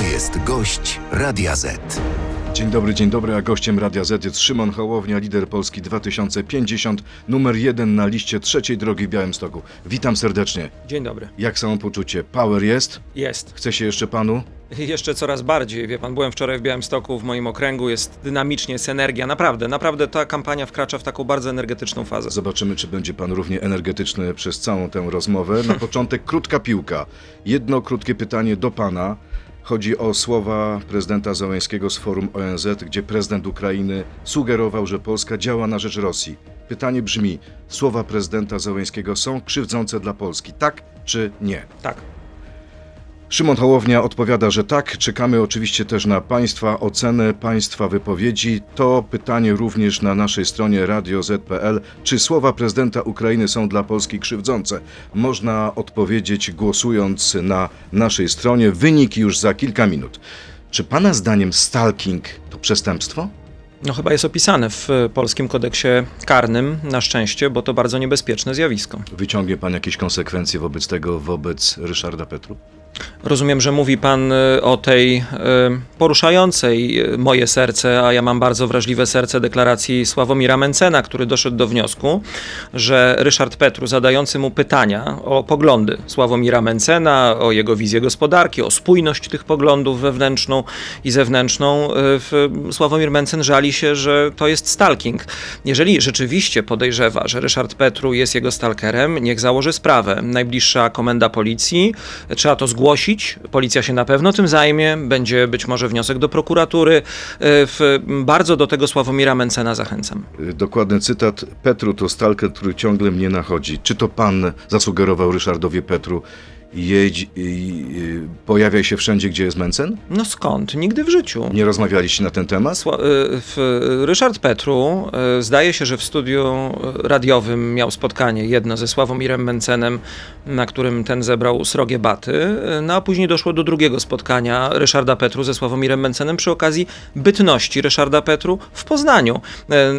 To jest gość Radia Z. Dzień dobry, dzień dobry, a gościem Radia Z jest Szymon Hołownia, lider Polski 2050, numer jeden na liście trzeciej drogi w Białymstoku. Witam serdecznie. Dzień dobry. Jak samopoczucie? Power jest? Jest. Chce się jeszcze panu? Jeszcze coraz bardziej. Wie pan, byłem wczoraj w Białymstoku, w moim okręgu, jest dynamicznie, jest energia. Naprawdę, naprawdę ta kampania wkracza w taką bardzo energetyczną fazę. Zobaczymy, czy będzie pan równie energetyczny przez całą tę rozmowę. Na początek krótka piłka. Jedno krótkie pytanie do pana. Chodzi o słowa prezydenta Załęskiego z forum ONZ, gdzie prezydent Ukrainy sugerował, że Polska działa na rzecz Rosji. Pytanie brzmi: słowa prezydenta Załęskiego są krzywdzące dla Polski, tak czy nie? Tak. Szymon Hołownia odpowiada, że tak. Czekamy oczywiście też na Państwa ocenę, Państwa wypowiedzi. To pytanie również na naszej stronie radio.z.pl. Czy słowa prezydenta Ukrainy są dla Polski krzywdzące? Można odpowiedzieć głosując na naszej stronie. Wyniki już za kilka minut. Czy Pana zdaniem stalking to przestępstwo? No chyba jest opisane w e, polskim kodeksie karnym, na szczęście, bo to bardzo niebezpieczne zjawisko. Wyciągnie Pan jakieś konsekwencje wobec tego, wobec Ryszarda Petru? Rozumiem, że mówi pan y, o tej y, poruszającej y, moje serce, a ja mam bardzo wrażliwe serce deklaracji Sławomira Mencena, który doszedł do wniosku, że Ryszard Petru zadający mu pytania o poglądy Sławomira Mencena, o jego wizję gospodarki, o spójność tych poglądów wewnętrzną i zewnętrzną, Sławomir Mencen żali się, że to jest stalking. Jeżeli rzeczywiście podejrzewa, że Ryszard Petru jest jego stalkerem, niech założy sprawę. Najbliższa komenda policji, trzeba to zgłosić zgłosić. Policja się na pewno tym zajmie. Będzie być może wniosek do prokuratury. E, w, bardzo do tego Sławomira Mencena zachęcam. Dokładny cytat. Petru to stalker, który ciągle mnie nachodzi. Czy to pan zasugerował Ryszardowi Petru, jedź, pojawia się wszędzie, gdzie jest Mencen? No skąd? Nigdy w życiu. Nie rozmawialiście na ten temat? Sła y, Ryszard Petru y, zdaje się, że w studiu radiowym miał spotkanie jedno ze Sławomirem Mencenem, na którym ten zebrał srogie baty, y, no a później doszło do drugiego spotkania Ryszarda Petru ze Sławomirem Mencenem przy okazji bytności Ryszarda Petru w Poznaniu,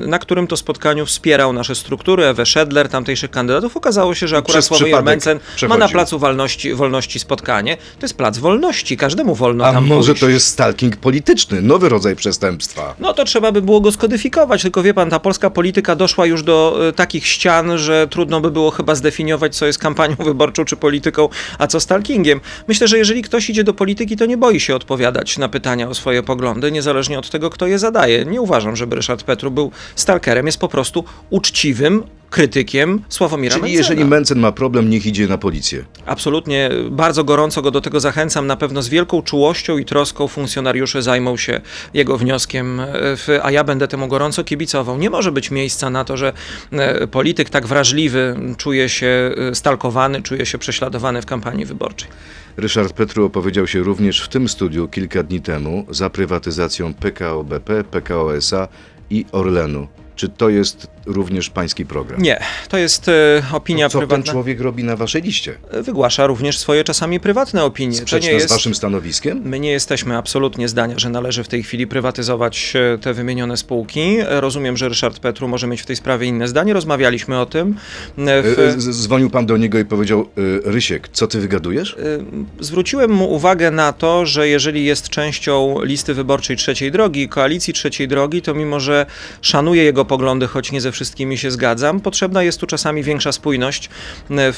na którym to spotkaniu wspierał nasze struktury, Ewę Szedler, tamtejszych kandydatów. Okazało się, że akurat Sławomir Mencen ma na placu walności wolności, wolności spotkanie, to jest plac wolności. Każdemu wolno A tam może pójść. to jest stalking polityczny, nowy rodzaj przestępstwa? No to trzeba by było go skodyfikować, tylko wie pan, ta polska polityka doszła już do y, takich ścian, że trudno by było chyba zdefiniować, co jest kampanią wyborczą czy polityką, a co stalkingiem. Myślę, że jeżeli ktoś idzie do polityki, to nie boi się odpowiadać na pytania o swoje poglądy, niezależnie od tego, kto je zadaje. Nie uważam, żeby Ryszard Petru był stalkerem, jest po prostu uczciwym, krytykiem Sławomira Czyli Mencena. jeżeli Mencen ma problem, niech idzie na policję. Absolutnie, bardzo gorąco go do tego zachęcam. Na pewno z wielką czułością i troską funkcjonariusze zajmą się jego wnioskiem, e, a ja będę temu gorąco kibicował. Nie może być miejsca na to, że e, polityk tak wrażliwy czuje się e, stalkowany, czuje się prześladowany w kampanii wyborczej. Ryszard Petru opowiedział się również w tym studiu kilka dni temu za prywatyzacją PKO BP, PKO SA i Orlenu. Czy to jest również pański program? Nie, to jest e, opinia to co prywatna. ten człowiek robi na waszej liście? Wygłasza również swoje czasami prywatne opinie. Sprzeczne to nie jest... z waszym stanowiskiem? My nie jesteśmy absolutnie zdania, że należy w tej chwili prywatyzować e, te wymienione spółki. Rozumiem, że Ryszard Petru może mieć w tej sprawie inne zdanie. Rozmawialiśmy o tym. E, w... E, dzwonił pan do niego i powiedział: e, Rysiek, co ty wygadujesz? Zwróciłem mu uwagę na to, że jeżeli jest częścią listy wyborczej trzeciej drogi, koalicji trzeciej drogi, to mimo, że szanuje jego poglądy, choć nie ze wszystkimi się zgadzam. Potrzebna jest tu czasami większa spójność.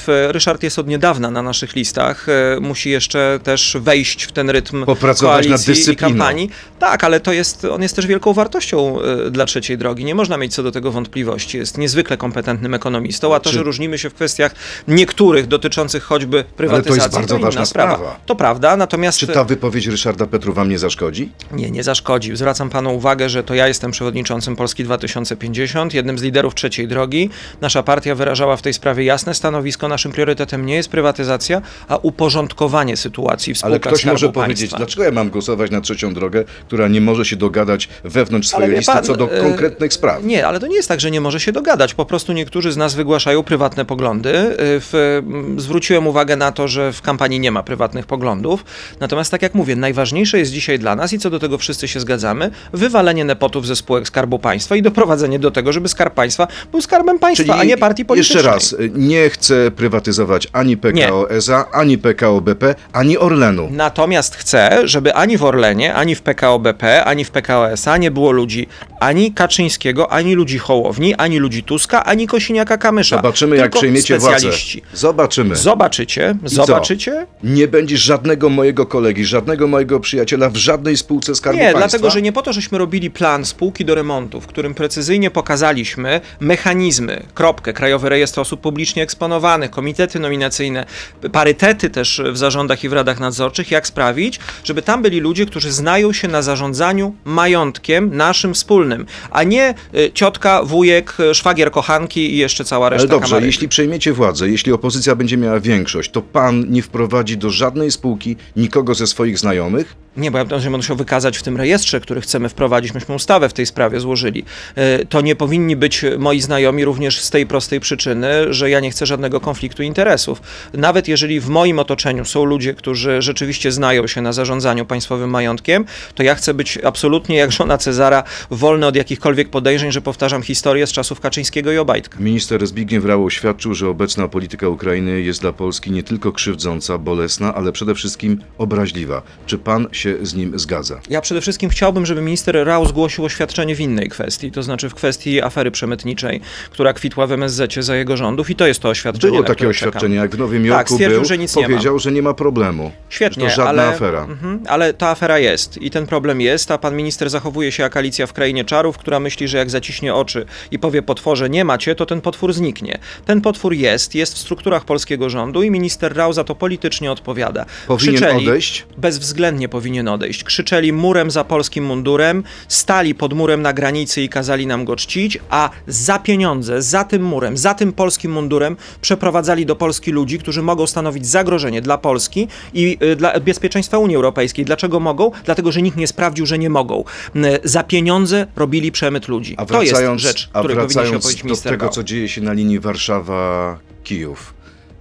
Ryszard jest od niedawna na naszych listach. E, musi jeszcze też wejść w ten rytm Popracować nad dyscypliną. i kampanii. Tak, ale to jest, on jest też wielką wartością e, dla trzeciej drogi. Nie można mieć co do tego wątpliwości. Jest niezwykle kompetentnym ekonomistą, a to, Czy... że różnimy się w kwestiach niektórych dotyczących choćby prywatyzacji, ale to jest bardzo to ważna sprawa. sprawa. To prawda, natomiast... Czy ta wypowiedź Ryszarda Petru wam nie zaszkodzi? Nie, nie zaszkodzi. Zwracam panu uwagę, że to ja jestem przewodniczącym Polski 2050 jednym z liderów trzeciej drogi. Nasza partia wyrażała w tej sprawie jasne stanowisko. Naszym priorytetem nie jest prywatyzacja, a uporządkowanie sytuacji w spółkach Ale ktoś Skarbu może Państwa. powiedzieć, dlaczego ja mam głosować na trzecią drogę, która nie może się dogadać wewnątrz swojej listy pan, co do e, konkretnych spraw? Nie, ale to nie jest tak, że nie może się dogadać. Po prostu niektórzy z nas wygłaszają prywatne poglądy. E, w, zwróciłem uwagę na to, że w kampanii nie ma prywatnych poglądów. Natomiast tak jak mówię, najważniejsze jest dzisiaj dla nas i co do tego wszyscy się zgadzamy, wywalenie nepotów ze spółek Skarbu Państwa i doprowadzenie do tego, żeby Skarb Skarb Państwa był skarbem państwa, Czyli a nie partii politycznej. Jeszcze raz, nie chcę prywatyzować ani PKO SA, ani PKO BP, ani Orlenu. Natomiast chcę, żeby ani w Orlenie, ani w PKO BP, ani w PKO SA nie było ludzi ani Kaczyńskiego, ani ludzi Hołowni, ani ludzi Tuska, ani Kosiniaka-Kamysza. Zobaczymy, jak przejmiecie władzę. Zobaczymy. Zobaczycie, co? zobaczycie. Nie będzie żadnego mojego kolegi, żadnego mojego przyjaciela w żadnej spółce Skarbu Nie, Państwa. dlatego, że nie po to, żeśmy robili plan spółki do remontu, w którym precyzyjnie pokazaliśmy mechanizmy, kropkę, Krajowy Rejestr Osób Publicznie Eksponowanych, komitety nominacyjne, parytety też w zarządach i w radach nadzorczych, jak sprawić, żeby tam byli ludzie, którzy znają się na zarządzaniu majątkiem naszym wspólnym, a nie y, ciotka, wujek, szwagier kochanki i jeszcze cała reszta Ale dobrze, jeśli przejmiecie władzę, jeśli opozycja będzie miała większość, to pan nie wprowadzi do żadnej spółki nikogo ze swoich znajomych? Nie, bo ja będę będę się wykazać w tym rejestrze, który chcemy wprowadzić, myśmy ustawę w tej sprawie złożyli. E, To nie powinni być moi znajomi również z tej prostej przyczyny, że ja nie chcę żadnego konfliktu interesów. Nawet jeżeli w moim otoczeniu są ludzie, którzy rzeczywiście znają się na zarządzaniu państwowym majątkiem, to ja chcę być absolutnie jak żona Cezara, wolny od jakichkolwiek podejrzeń, że powtarzam historię z czasów Kaczyńskiego i Obajtka. Minister Zbigniew Rau oświadczył, że obecna polityka Ukrainy jest dla Polski nie tylko krzywdząca, bolesna, ale przede wszystkim obraźliwa. Czy pan się z nim zgadza? Ja przede wszystkim chciałbym, żeby minister Rau zgłosił oświadczenie w innej kwestii, to znaczy w kwestii afery przemytniczej, która kwitła w MSZ za jego rządów i to jest to oświadczenie. Było takie oświadczenie, jak w Nowym Tak, Jorku stwierdził, był, że nic nie ma. powiedział, że nie ma problemu. Świetnie, że to żadna ale, afera. Mhm, ale ta afera jest i ten problem jest, a pan minister zachowuje się jak Alicja w Krainie Czarów, która myśli, że jak zaciśnie oczy i powie potworze nie macie, to ten potwór zniknie. Ten potwór jest, jest w strukturach polskiego rządu i minister Rau za to politycznie odpowiada. Powinien Krzyczeli, odejść? Bezwzględnie powinien odejść. Krzyczeli murem za polskim mundurem, stali pod murem na granicy i kazali nam go czcić, a za pieniądze, za tym murem, za tym polskim mundurem przeprowadzali do Polski ludzi, którzy mogą stanowić zagrożenie dla Polski i y, dla bezpieczeństwa Unii Europejskiej. Dlaczego mogą? Dlatego, że nikt nie sprawdził, że nie mogą. Y, Za pieniądze robili przemyt ludzi. A to jest wracając, rzecz, a której powinien się wracając opowiedzieć do tego, co dzieje się na linii Warszawa-Kijów,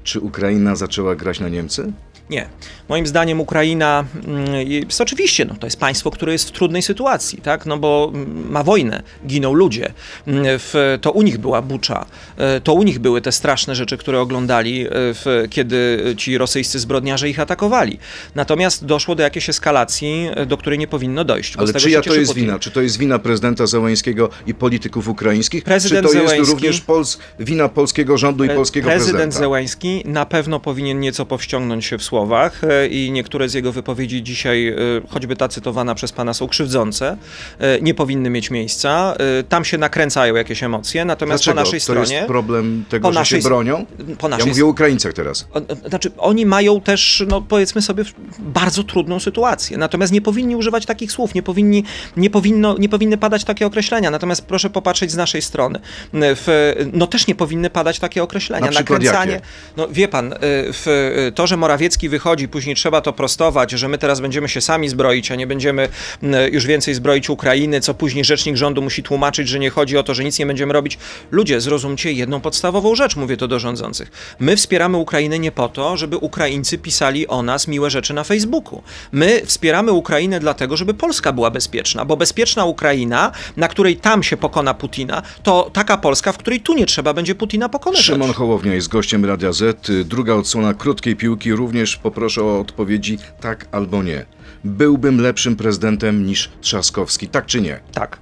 czy Ukraina zaczęła grać na Niemcy? Nie. Moim zdaniem Ukraina mm, jest oczywiście, no, to jest państwo, które jest w trudnej sytuacji, tak? No bo mm, ma wojnę, giną ludzie. Mm, W, to u nich była bucza, e, to u nich były te straszne rzeczy, które oglądali, e, w, kiedy ci rosyjscy zbrodniarze ich atakowali. Natomiast doszło do jakiejś eskalacji, e, do której nie powinno dojść. Ale czyja to jest wina? Czy to jest wina prezydenta Zełęńskiego i polityków ukraińskich? Prezydent czy to jest również Pols wina polskiego rządu i polskiego Prezydent prezydenta? Zełański na pewno powinien nieco powściągnąć się w słowach e, i niektóre z jego wypowiedzi dzisiaj, e, choćby ta cytowana przez pana, są krzywdzące, e, nie powinny mieć miejsca. Tam się nakręcają jakieś emocje, natomiast Dlaczego? po naszej to stronie... jest problem tego, po że naszej- się bronią? Po Ja naszej mówię o Ukraińcach teraz. Znaczy, oni mają też, no powiedzmy sobie, bardzo trudną sytuację. Natomiast nie powinni używać takich słów, nie, powinni, nie, powinno, nie powinny padać takie określenia. Natomiast proszę popatrzeć z naszej strony. W, no też nie powinny padać takie określenia. Na Nakręcanie. jakie? No wie pan, w, to, że Morawiecki wychodzi, później trzeba to prostować, że my teraz będziemy się sami zbroić, a nie będziemy y, już więcej zbroić Ukrainy, co później rzecznik rządu musi tłumaczyć, że nie chodzi o to, że nic nie będziemy robić. Ludzie, zrozumcie jedną podstawową rzecz, mówię to do rządzących. My wspieramy Ukrainę nie po to, żeby Ukraińcy pisali o nas miłe rzeczy na Facebooku. My wspieramy Ukrainę dlatego, żeby Polska była bezpieczna, bo bezpieczna Ukraina, na której tam się pokona Putina, to taka Polska, w której tu nie trzeba będzie Putina pokonywać. Szymon Hołownia jest gościem Radia Z. Druga odsłona krótkiej piłki. Również poproszę o odpowiedzi tak albo nie. Byłbym lepszym prezydentem niż Trzaskowski, tak czy nie? Tak.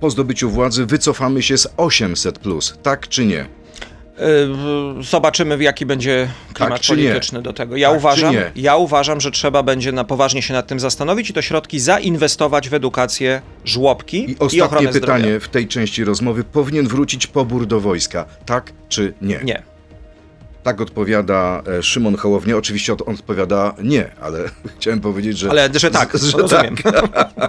Po zdobyciu władzy wycofamy się z 800, tak czy nie? Yy, Zobaczymy, jaki będzie klimat Tak czy nie? polityczny do tego. Ja Tak uważam, ja uważam, że trzeba będzie na poważnie się nad tym zastanowić i te środki zainwestować w edukację, żłobki I i, ostatnie ochronę pytanie zdrowia. w tej części rozmowy. Powinien wrócić pobór do wojska, tak czy nie? Nie. Tak odpowiada e, Szymon Hołownia. Oczywiście on odpowiada nie, ale chciałem powiedzieć, że... Ale że tak, że rozumiem.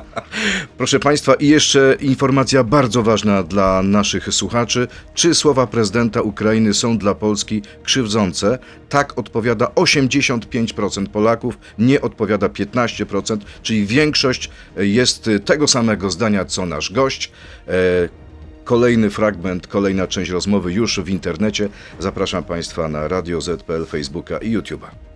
Proszę Państwa, i jeszcze informacja bardzo ważna dla naszych słuchaczy. Czy słowa prezydenta Ukrainy są dla Polski krzywdzące? Tak odpowiada 85% Polaków, nie odpowiada 15%, czyli większość jest tego samego zdania co nasz gość. Kolejny fragment, kolejna część rozmowy już w internecie. Zapraszam Państwa na Radio ZPL, Facebooka i YouTube'a.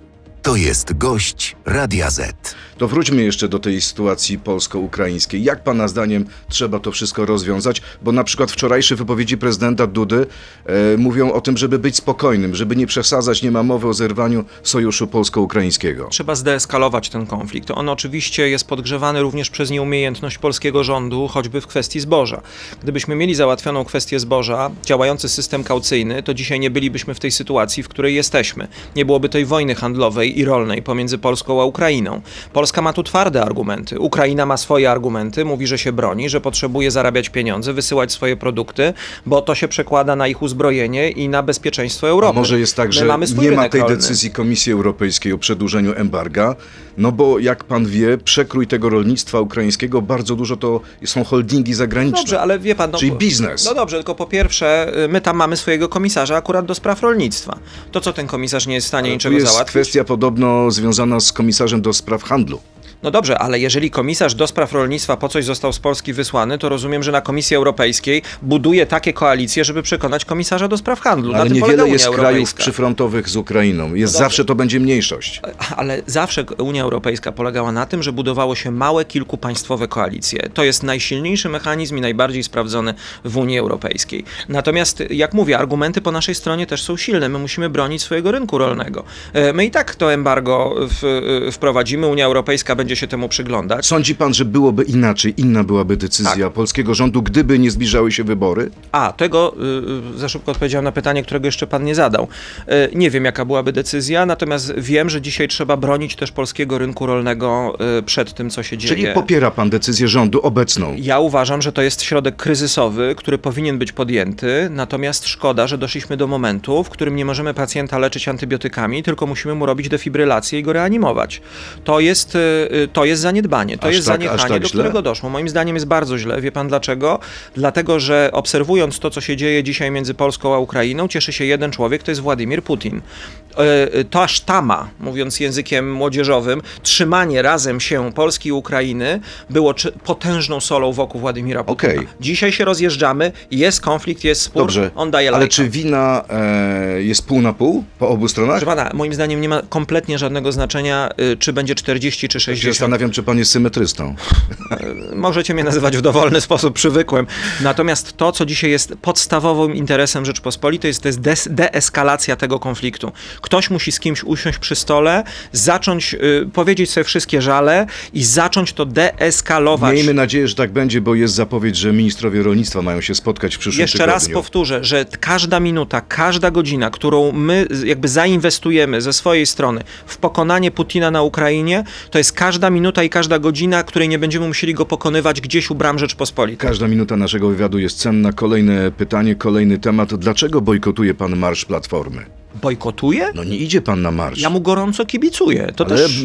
To jest gość Radia Z. To wróćmy jeszcze do tej sytuacji polsko-ukraińskiej. Jak pana zdaniem trzeba to wszystko rozwiązać? Bo na przykład wczorajsze wypowiedzi prezydenta Dudy e, mówią o tym, żeby być spokojnym, żeby nie przesadzać, nie ma mowy o zerwaniu sojuszu polsko-ukraińskiego. Trzeba zdeeskalować ten konflikt. On oczywiście jest podgrzewany również przez nieumiejętność polskiego rządu, choćby w kwestii zboża. Gdybyśmy mieli załatwioną kwestię zboża, działający system kaucyjny, to dzisiaj nie bylibyśmy w tej sytuacji, w której jesteśmy. Nie byłoby tej wojny handlowej i rolnej pomiędzy Polską a Ukrainą. Polska ma tu twarde argumenty. Ukraina ma swoje argumenty, mówi, że się broni, że potrzebuje zarabiać pieniądze, wysyłać swoje produkty, bo to się przekłada na ich uzbrojenie i na bezpieczeństwo A Europy. może jest tak, że nie ma tej rolny. decyzji Komisji Europejskiej o przedłużeniu embarga? No bo jak pan wie, przekrój tego rolnictwa ukraińskiego bardzo dużo to są holdingi zagraniczne. Dobrze, ale wie pan. No, Czyli biznes. No dobrze, tylko po pierwsze, y, my tam mamy swojego komisarza akurat do spraw rolnictwa. To co ten komisarz nie jest w stanie Tu niczego jest załatwić? kwestia podobno związana z komisarzem do spraw handlu. No dobrze, ale jeżeli komisarz do spraw rolnictwa po coś został z Polski wysłany, to rozumiem, że na Komisji Europejskiej buduje takie koalicje, żeby przekonać komisarza do spraw handlu. na Ale niewiele jest krajów Europejska. przyfrontowych z Ukrainą. Jest dobrze. zawsze to będzie mniejszość. Ale zawsze Unia Europejska polegała na tym, że budowało się małe, kilkupaństwowe koalicje. To jest najsilniejszy mechanizm i najbardziej sprawdzony w Unii Europejskiej. Natomiast, jak mówię, argumenty po naszej stronie też są silne. My musimy bronić swojego rynku rolnego. E, My i tak to embargo w, e, wprowadzimy. Unia Europejska będzie się temu przyglądać. Sądzi pan, że byłoby inaczej, inna byłaby decyzja Tak. polskiego rządu, gdyby nie zbliżały się wybory? A, tego y, y, za szybko odpowiedziałem na pytanie, którego jeszcze pan nie zadał. Y, nie wiem, jaka byłaby decyzja, natomiast wiem, że dzisiaj trzeba bronić też polskiego rynku rolnego y, przed tym, co się dzieje. Czyli popiera pan decyzję rządu obecną? Ja uważam, że to jest środek kryzysowy, który powinien być podjęty, natomiast szkoda, że doszliśmy do momentu, w którym nie możemy pacjenta leczyć antybiotykami, tylko musimy mu robić defibrylację i go reanimować. To jest, y, y, to jest zaniedbanie, to Aż jest tak- zaniechanie, tak do źle? którego doszło. Moim zdaniem jest bardzo źle. Wie pan dlaczego? Dlatego, że obserwując to, co się dzieje dzisiaj między Polską a Ukrainą, cieszy się jeden człowiek, to jest Władimir Putin. E, e, Ta sztama, mówiąc językiem młodzieżowym, trzymanie razem się Polski i Ukrainy było potężną solą wokół Władimira Putina. Okej. Dzisiaj się rozjeżdżamy, jest konflikt, jest spór, Dobrze, on daje ale lajka. czy wina e, jest pół na pół po obu stronach? Proszę pana, moim zdaniem nie ma kompletnie żadnego znaczenia, y, czy będzie 40 czy Ja się 60. zastanawiam, czy pan jest symetrystą. Możecie mnie nazywać w dowolny sposób, przywykłem. Natomiast to, co dzisiaj jest podstawowym interesem Rzeczpospolitej, to jest des- deeskalacja tego konfliktu. Ktoś musi z kimś usiąść przy stole, zacząć y, powiedzieć sobie wszystkie żale i zacząć to deeskalować. Miejmy nadzieję, że tak będzie, bo jest zapowiedź, że ministrowie rolnictwa mają się spotkać w przyszłym Jeszcze tygodniu. raz powtórzę, że każda minuta, każda godzina, którą my jakby zainwestujemy ze swojej strony w pokonanie Putina na Ukrainie, to jest każda minuta i każda godzina, której nie będziemy musieli go pokonywać gdzieś u bram Rzeczpospolitej. Każda minuta naszego wywiadu jest cenna. Kolejne pytanie, kolejny temat. Dlaczego bojkotuje pan marsz Platformy? Bojkotuje? No nie idzie pan na marsz. Ja mu gorąco kibicuję. To ale też.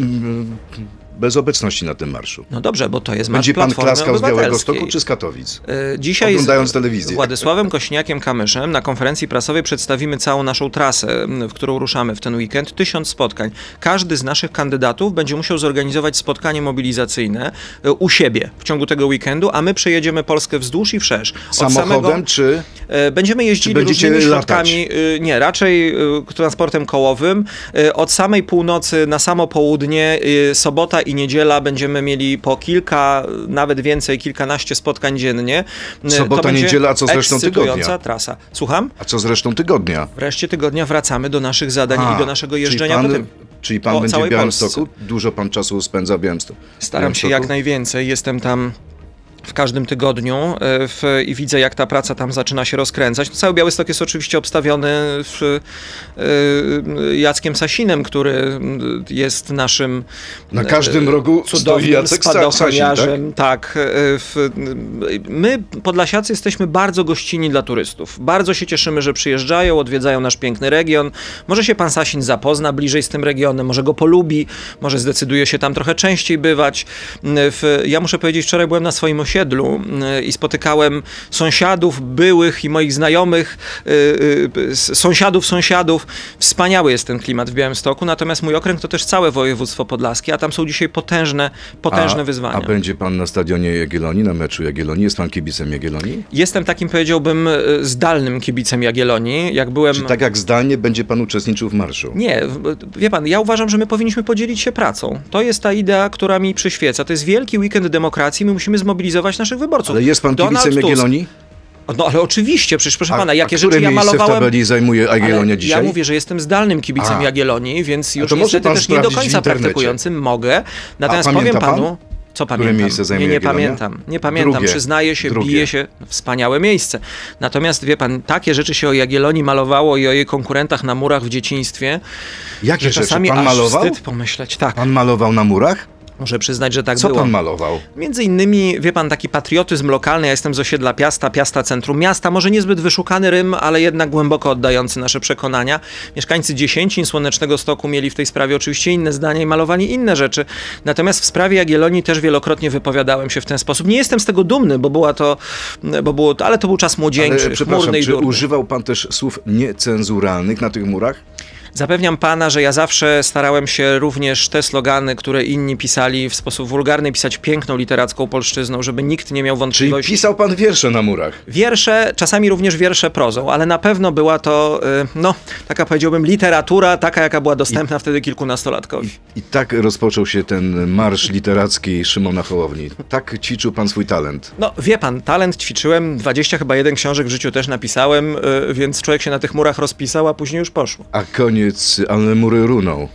Bez obecności na tym marszu. No dobrze, bo to jest marsz Będzie pan klaskał z Białego. Stoku czy z Katowic? E, Dzisiaj Oglądając z telewizję. Władysławem Kośniakiem-Kamyszem na konferencji prasowej przedstawimy całą naszą trasę, w którą ruszamy w ten weekend. Tysiąc spotkań. Każdy z naszych kandydatów będzie musiał zorganizować spotkanie mobilizacyjne e, u siebie w ciągu tego weekendu, a my przejedziemy Polskę wzdłuż i wszerz. Od Samochodem samego- czy... E, Będziemy jeździli różnymi środkami, nie, raczej transportem kołowym. Od samej północy na samo południe, sobota i niedziela będziemy mieli po kilka, nawet więcej, kilkanaście spotkań dziennie. Y, Sobota, to niedziela, a co z resztą ekscytująca tygodnia? trasa. Słucham? A co z resztą tygodnia? Wreszcie tygodnia wracamy do naszych zadań A, i do naszego jeżdżenia czyli po pan, tym. Czyli pan będzie w Białymstoku? Dużo pan czasu spędza w Białymstoku? Staram się jak najwięcej. Jestem tam w każdym tygodniu e, w, i widzę, jak ta praca tam zaczyna się rozkręcać. No, cały Białystok jest oczywiście obstawiony w, e, Jackiem Sasinem, który mm, jest naszym Na każdym rogu stoi cudownym Jacek tak? Tak. e, w, my, Podlasiacy, jesteśmy bardzo gościnni dla turystów. Bardzo się cieszymy, że przyjeżdżają, odwiedzają nasz piękny region. Może się pan Sasin zapozna bliżej z tym regionem, może go polubi, może zdecyduje się tam trochę częściej bywać. W, ja muszę powiedzieć, wczoraj byłem na swoim osiedlu osiedlu y, i spotykałem sąsiadów, byłych i moich znajomych, y, y, sąsiadów, sąsiadów. Wspaniały jest ten klimat w Białymstoku, natomiast mój okręg to też całe województwo podlaskie, a tam są dzisiaj potężne, potężne a, wyzwania. A będzie pan na stadionie Jagiellonii, na meczu Jagiellonii? Jest pan kibicem Jagiellonii? Jestem takim, powiedziałbym, zdalnym kibicem Jagiellonii. Jak byłem... Czy tak jak zdalnie będzie pan uczestniczył w marszu? Nie, wie pan, ja uważam, że my powinniśmy podzielić się pracą. To jest ta idea, która mi przyświeca. To jest wielki weekend demokracji, my musimy zmobilizować naszych wyborców. Ale jest pan Donald kibicem Tusk- Jagiellonii? No ale oczywiście, przecież proszę A, pana, jakie rzeczy ja miejsce w malowałem... tabeli zajmuje Jagiellonia dzisiaj? Ja mówię, że jestem zdalnym kibicem A. Jagiellonii, więc już niestety też nie do końca praktykującym mogę. Natomiast powiem pamięta pan? panu... Co pamiętam? nie, nie pamiętam. Nie pamiętam. Drugie. Przyznaję się, Drugie. bije się. Wspaniałe miejsce. Natomiast wie pan, takie rzeczy się o Jagiellonii malowało i o jej konkurentach na murach w dzieciństwie, Jakie że rzeczy? Pan aż malował? wstyd pomyśleć. Tak, Pan malował na murach? Muszę przyznać, że tak Co było. pan malował? Między innymi, wie pan, taki patriotyzm lokalny, ja jestem z osiedla Piasta, Piasta Centrum Miasta, może niezbyt wyszukany rym, ale jednak głęboko oddający nasze przekonania. Mieszkańcy Dziesięcin, Słonecznego Stoku mieli w tej sprawie oczywiście inne zdania i malowali inne rzeczy. Natomiast w sprawie Jagiellonii też wielokrotnie wypowiadałem się w ten sposób. Nie jestem z tego dumny, bo była to, bo było, ale to był czas młodzieńczy, Ale, chmurny i czy durny. używał pan też słów niecenzuralnych na tych murach? Zapewniam pana, że ja zawsze starałem się również te slogany, które inni pisali w sposób wulgarny, pisać piękną literacką polszczyzną, żeby nikt nie miał Czyli wątpliwości. pisał pan wiersze na murach? Wiersze, czasami również wiersze prozą, ale na pewno była to, y, no, taka powiedziałbym, literatura, taka jaka była dostępna wtedy kilkunastolatkowi. I tak rozpoczął się ten marsz literacki Szymona Hołowni. Tak ćwiczył pan swój talent. No, wie pan, talent ćwiczyłem, 20 chyba jeden książek w życiu też napisałem, y, więc człowiek się na tych murach rozpisał, a później już poszło. A koniec, ale mury runą.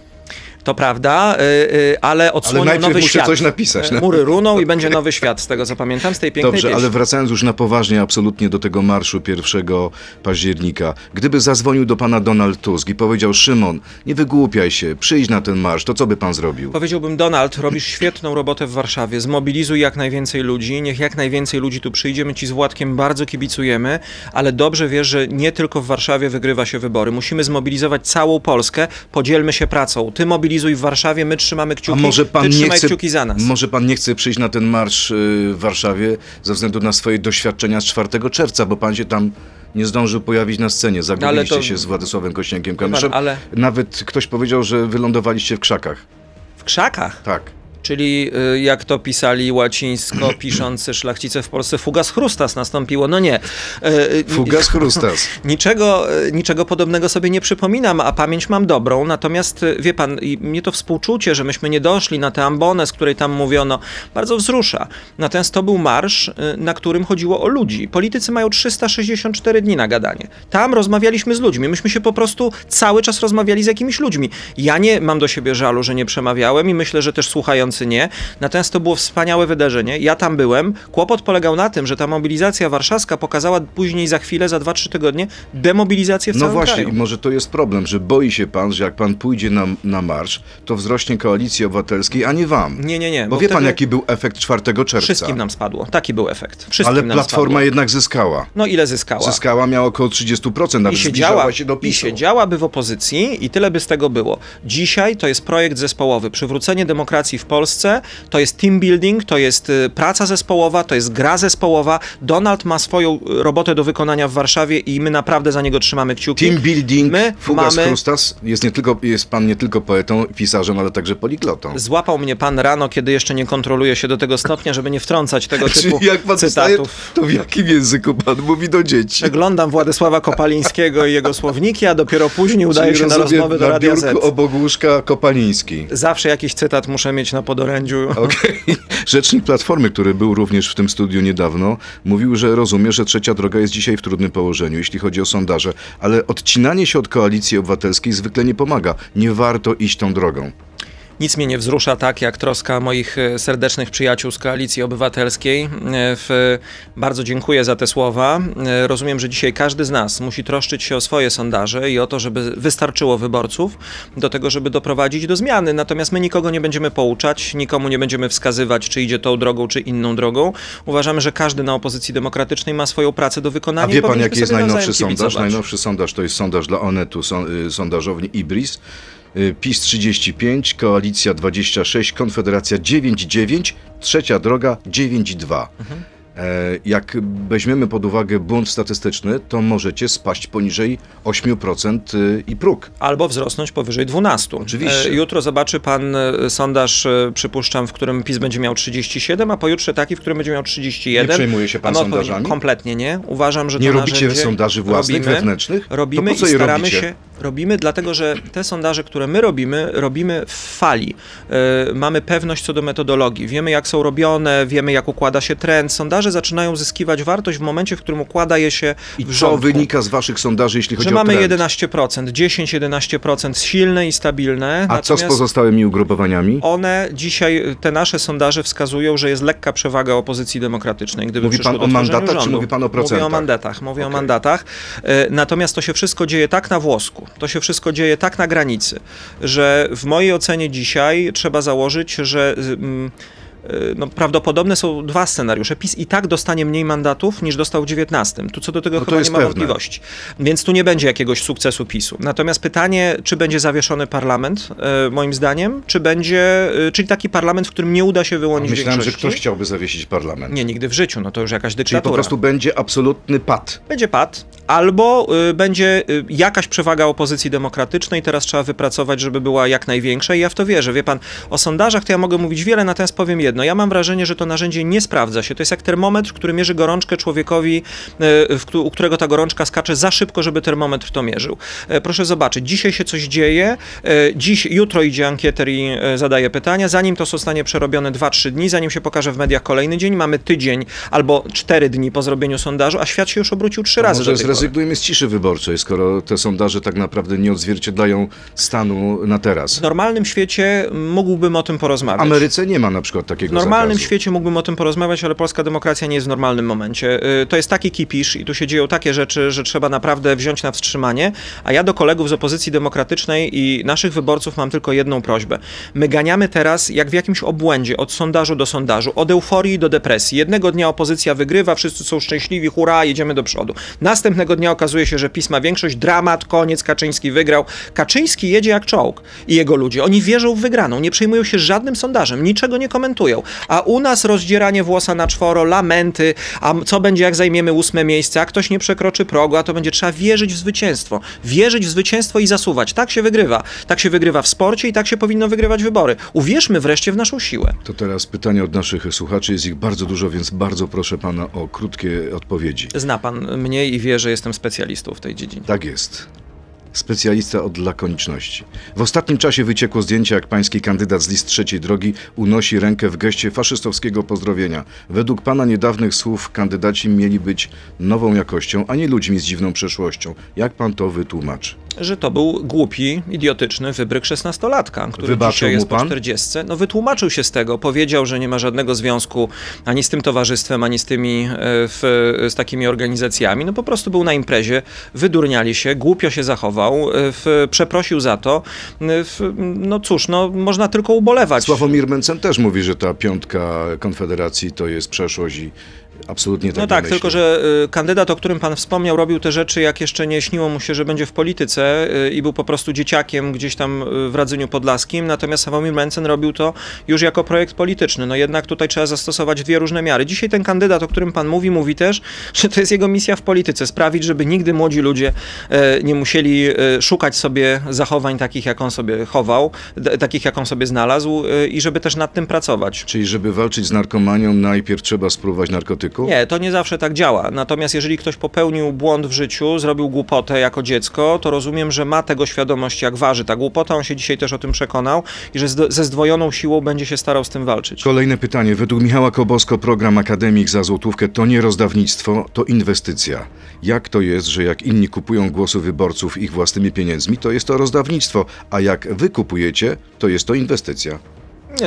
To prawda, y, y, ale odsłonił najpierw nowy muszę świat. coś napisać, Y, no. Mury runą i będzie nowy świat, z tego co pamiętam, z tej pięknej Dobrze, pieśni. ale wracając już na poważnie, absolutnie do tego marszu 1 października. Gdyby zadzwonił do pana Donald Tusk i powiedział: Szymon, nie wygłupiaj się, przyjdź na ten marsz, to co by pan zrobił? Powiedziałbym, Donald, robisz świetną robotę w Warszawie. Zmobilizuj jak najwięcej ludzi, niech jak najwięcej ludzi tu przyjdzie. My ci z Władkiem bardzo kibicujemy, ale dobrze wiesz, że nie tylko w Warszawie wygrywa się wybory. Musimy zmobilizować całą Polskę, podzielmy się pracą. Ty mobilizuj w Warszawie, my trzymamy A kciuki, może pan nie chce, kciuki za nas. może pan nie chce przyjść na ten marsz y, w Warszawie ze względu na swoje doświadczenia z 4 czerwca, bo pan się tam nie zdążył pojawić na scenie. Zagubiliście to- się z Władysławem Kośniakiem pan, Kamyszem. ale- Nawet ktoś powiedział, że wylądowaliście w krzakach. W krzakach. Tak. Czyli y, jak to pisali łacińsko piszący szlachcice w Polsce, fugas chrustas nastąpiło. No nie. Y, y, Fugas Chrustas. Niczego, niczego podobnego sobie nie przypominam, a pamięć mam dobrą. Natomiast wie pan, mnie to współczucie, że myśmy nie doszli na tę ambonę, z której tam mówiono, bardzo wzrusza. Natomiast to był marsz, na którym chodziło o ludzi. Politycy mają 364 dni na gadanie. Tam rozmawialiśmy z ludźmi. Myśmy się po prostu cały czas rozmawiali z jakimiś ludźmi. Ja nie mam do siebie żalu, że nie przemawiałem i myślę, że też słuchający nie. Natomiast to było wspaniałe wydarzenie. Ja tam byłem. Kłopot polegał na tym, że ta mobilizacja warszawska pokazała później za chwilę, za 2-3 tygodnie, demobilizację w No całym właśnie, kraju. i może to jest problem, że boi się pan, że jak pan pójdzie na, na marsz, to wzrośnie koalicji obywatelskiej, a nie wam. Nie, nie, nie. Bo, wie pan, jaki był efekt 4 czerwca. Wszystkim nam spadło. Taki był efekt. Wszystkim Ale Platforma spadło. jednak zyskała. No ile zyskała? Zyskała, miała około 30%, I nawet siedziała, zbliżała się do I PiSu. siedziałaby w opozycji i tyle by z tego było. Dzisiaj to jest projekt zespołowy. Przywrócenie demokracji w Polsce to jest team building, to jest y, praca zespołowa, to jest gra zespołowa. Donald ma swoją y, robotę do wykonania w Warszawie i my naprawdę za niego trzymamy kciuki. Team building, My Fugas mamy- Chrustas, jest, nie tylko, jest pan nie tylko poetą, pisarzem, ale także poliglotą. Złapał mnie pan rano, kiedy jeszcze nie kontroluje się do tego stopnia, żeby nie wtrącać tego typu Czyli jak pan cytatów. to w jakim języku pan mówi do dzieci? Przeglądam Władysława Kopalińskiego i jego słowniki, a dopiero później udaję Czyli się na rozmowy do Radia Z. obok łóżka Kopaliński. Zawsze jakiś cytat muszę mieć na podorędziu. Okej. Rzecznik Platformy, który był również w tym studiu niedawno, mówił, że rozumie, że trzecia droga jest dzisiaj w trudnym położeniu, jeśli chodzi o sondaże, ale odcinanie się od koalicji obywatelskiej zwykle nie pomaga. Nie warto iść tą drogą. Nic mnie nie wzrusza tak jak troska moich e, serdecznych przyjaciół z Koalicji Obywatelskiej. E, bardzo dziękuję za te słowa. E, Rozumiem, że dzisiaj każdy z nas musi troszczyć się o swoje sondaże i o to, żeby wystarczyło wyborców do tego, żeby doprowadzić do zmiany. Natomiast my nikogo nie będziemy pouczać, nikomu nie będziemy wskazywać, czy idzie tą drogą, czy inną drogą. Uważamy, że każdy na opozycji demokratycznej ma swoją pracę do A wykonania. i wie pan, jaki jest najnowszy sondaż? Najnowszy sondaż to jest sondaż dla Onetu, y, sondażowni Ibris. Y, PiS 35, Koalicja 26, Konfederacja 9,9, Trzecia Droga 9,2. E, Jak weźmiemy pod uwagę błąd statystyczny, to możecie spaść poniżej 8% y, i próg. Albo wzrosnąć powyżej 12. Oczywiście. E, Jutro zobaczy pan e, sondaż, przypuszczam, w którym PiS będzie miał 37, a pojutrze taki, w którym będzie miał 31. Nie przejmuje się pan sondażami? Kompletnie nie. Uważam, że Nie robicie narzędzie sondaży własnych, robimy, wewnętrznych? Robimy To po co i staramy robicie? się. Robimy dlatego, że te sondaże, które my robimy, robimy w fali. E, mamy pewność co do metodologii. Wiemy, jak są robione, wiemy, jak układa się trend. Sondaże zaczynają zyskiwać wartość w momencie, w którym układa je się I w co wynika z waszych sondaży, jeśli chodzi Że o mamy trend? 11%, 10-11% silne i stabilne. A co z natomiast pozostałymi ugrupowaniami? One dzisiaj, te nasze sondaże wskazują, że jest lekka przewaga opozycji demokratycznej. Gdyby Mówi przyszło pan do o tworzenia mandatach, czy rządu. mówi pan o Mówię procentach? o mandatach, mówię o Okej. mandatach. E, Natomiast to się wszystko dzieje tak na włosku, to się wszystko dzieje tak na granicy, że w mojej ocenie dzisiaj trzeba założyć, że mm, e, no, prawdopodobne są dwa scenariusze. PiS i tak dostanie mniej mandatów niż dostał w 19. Tu co do tego No chyba nie ma pewne. wątpliwości. Więc tu nie będzie jakiegoś sukcesu PiSu. Natomiast pytanie, czy będzie zawieszony parlament, e, moim zdaniem, czy będzie, e, czyli taki parlament, w którym nie uda się wyłonić Myślałem, że większości. ktoś chciałby zawiesić parlament. Nie, nigdy w życiu, no to już jakaś Czyli dyktatura. po prostu będzie absolutny pad. Będzie pad, albo y, będzie y, jakaś przewaga opozycji demokratycznej, teraz trzeba wypracować, żeby była jak największa i ja w to wierzę. Wie pan, o sondażach to ja mogę mówić wiele, natomiast powiem jedno. Ja mam wrażenie, że to narzędzie nie sprawdza się. To jest jak termometr, który mierzy gorączkę człowiekowi, y, u którego ta gorączka skacze za szybko, żeby termometr to mierzył. E, Proszę zobaczyć, dzisiaj się coś dzieje, e, dziś, jutro idzie ankieter i e, zadaje pytania, zanim to zostanie przerobione 2-3 dni, zanim się pokaże w mediach kolejny dzień, mamy tydzień albo 4 dni po zrobieniu sondażu, a świat się już obrócił trzy razy Może do tej. Zrezygnujmy z ciszy wyborczej, skoro te sondaże tak naprawdę nie odzwierciedlają stanu na teraz. W normalnym świecie mógłbym o tym W porozmawiać. Ameryce nie ma na przykład takiego W normalnym zakazu. świecie mógłbym o tym porozmawiać, ale polska demokracja nie jest w normalnym momencie. Y, To jest taki kipisz i tu się dzieją takie rzeczy, że trzeba naprawdę wziąć na wstrzymanie. A ja do kolegów z opozycji demokratycznej i naszych wyborców mam tylko jedną prośbę. My ganiamy teraz jak w jakimś obłędzie, od sondażu do sondażu, od euforii do depresji. Jednego dnia opozycja wygrywa, wszyscy są szczęśliwi, hurra, jedziemy do przodu. Następnego dnia okazuje się, że PiS ma większość, dramat, koniec, Kaczyński wygrał. Kaczyński jedzie jak czołg i jego ludzie. Oni wierzą w wygraną, nie przejmują się żadnym sondażem, niczego nie komentują. A u nas rozdzieranie włosa na czworo, lamenty, a co będzie jak zajmiemy ósme miejsce, a ktoś nie przekroczy progu, a to będzie trzeba wierzyć w zwycięstwo. Wierzyć w zwycięstwo i zasuwać. Tak się wygrywa. Tak się wygrywa w sporcie i tak się powinno wygrywać wybory. Uwierzmy wreszcie w naszą siłę. To teraz pytania od naszych słuchaczy, jest ich bardzo dużo, więc bardzo proszę pana o krótkie odpowiedzi. Zna pan mnie i wie, że jestem specjalistą w tej dziedzinie. Tak jest. Specjalista od lakoniczności. W ostatnim czasie wyciekło zdjęcie, jak pański kandydat z list trzeciej drogi unosi rękę w geście faszystowskiego pozdrowienia. Według pana niedawnych słów kandydaci mieli być nową jakością, a nie ludźmi z dziwną przeszłością. Jak pan to wytłumaczy? że to był głupi, idiotyczny wybryk szesnastolatka, który Wybaczył dzisiaj jest po pan? 40. No wytłumaczył się z tego, powiedział, że nie ma żadnego związku ani z tym towarzystwem, ani z tymi, e, w, z takimi organizacjami. No po prostu był na imprezie, wydurniali się, głupio się zachował, e, przeprosił za to. E, no cóż, no można tylko ubolewać. Sławomir Mencen też mówi, że ta piątka Konfederacji to jest przeszłość i absolutnie tak No tak, myśli. tylko że y, kandydat, o którym pan wspomniał, robił te rzeczy, jak jeszcze nie śniło mu się, że będzie w polityce y, i był po prostu dzieciakiem gdzieś tam y, w Radzyniu Podlaskim, natomiast Sławomir Mencen robił to już jako projekt polityczny. No jednak tutaj trzeba zastosować dwie różne miary. Dzisiaj ten kandydat, o którym pan mówi, mówi też, że to jest jego misja w polityce, sprawić, żeby nigdy młodzi ludzie e, nie musieli e, szukać sobie zachowań takich, jak on sobie chował, takich, jak on sobie znalazł e, i żeby też nad tym pracować. Czyli żeby walczyć z narkomanią, najpierw trzeba spróbować narkotyku? Nie, to nie zawsze tak działa. Natomiast jeżeli ktoś popełnił błąd w życiu, zrobił głupotę jako dziecko, to rozumiem, że ma tego świadomość, jak waży ta głupota. On się dzisiaj też o tym przekonał i że ze zdwojoną siłą będzie się starał z tym walczyć. Kolejne pytanie. Według Michała Kobosko program Akademik za złotówkę to nie rozdawnictwo, to inwestycja. Jak to jest, że jak inni kupują głosy wyborców ich własnymi pieniędzmi, to jest to rozdawnictwo, a jak wy kupujecie, to jest to inwestycja.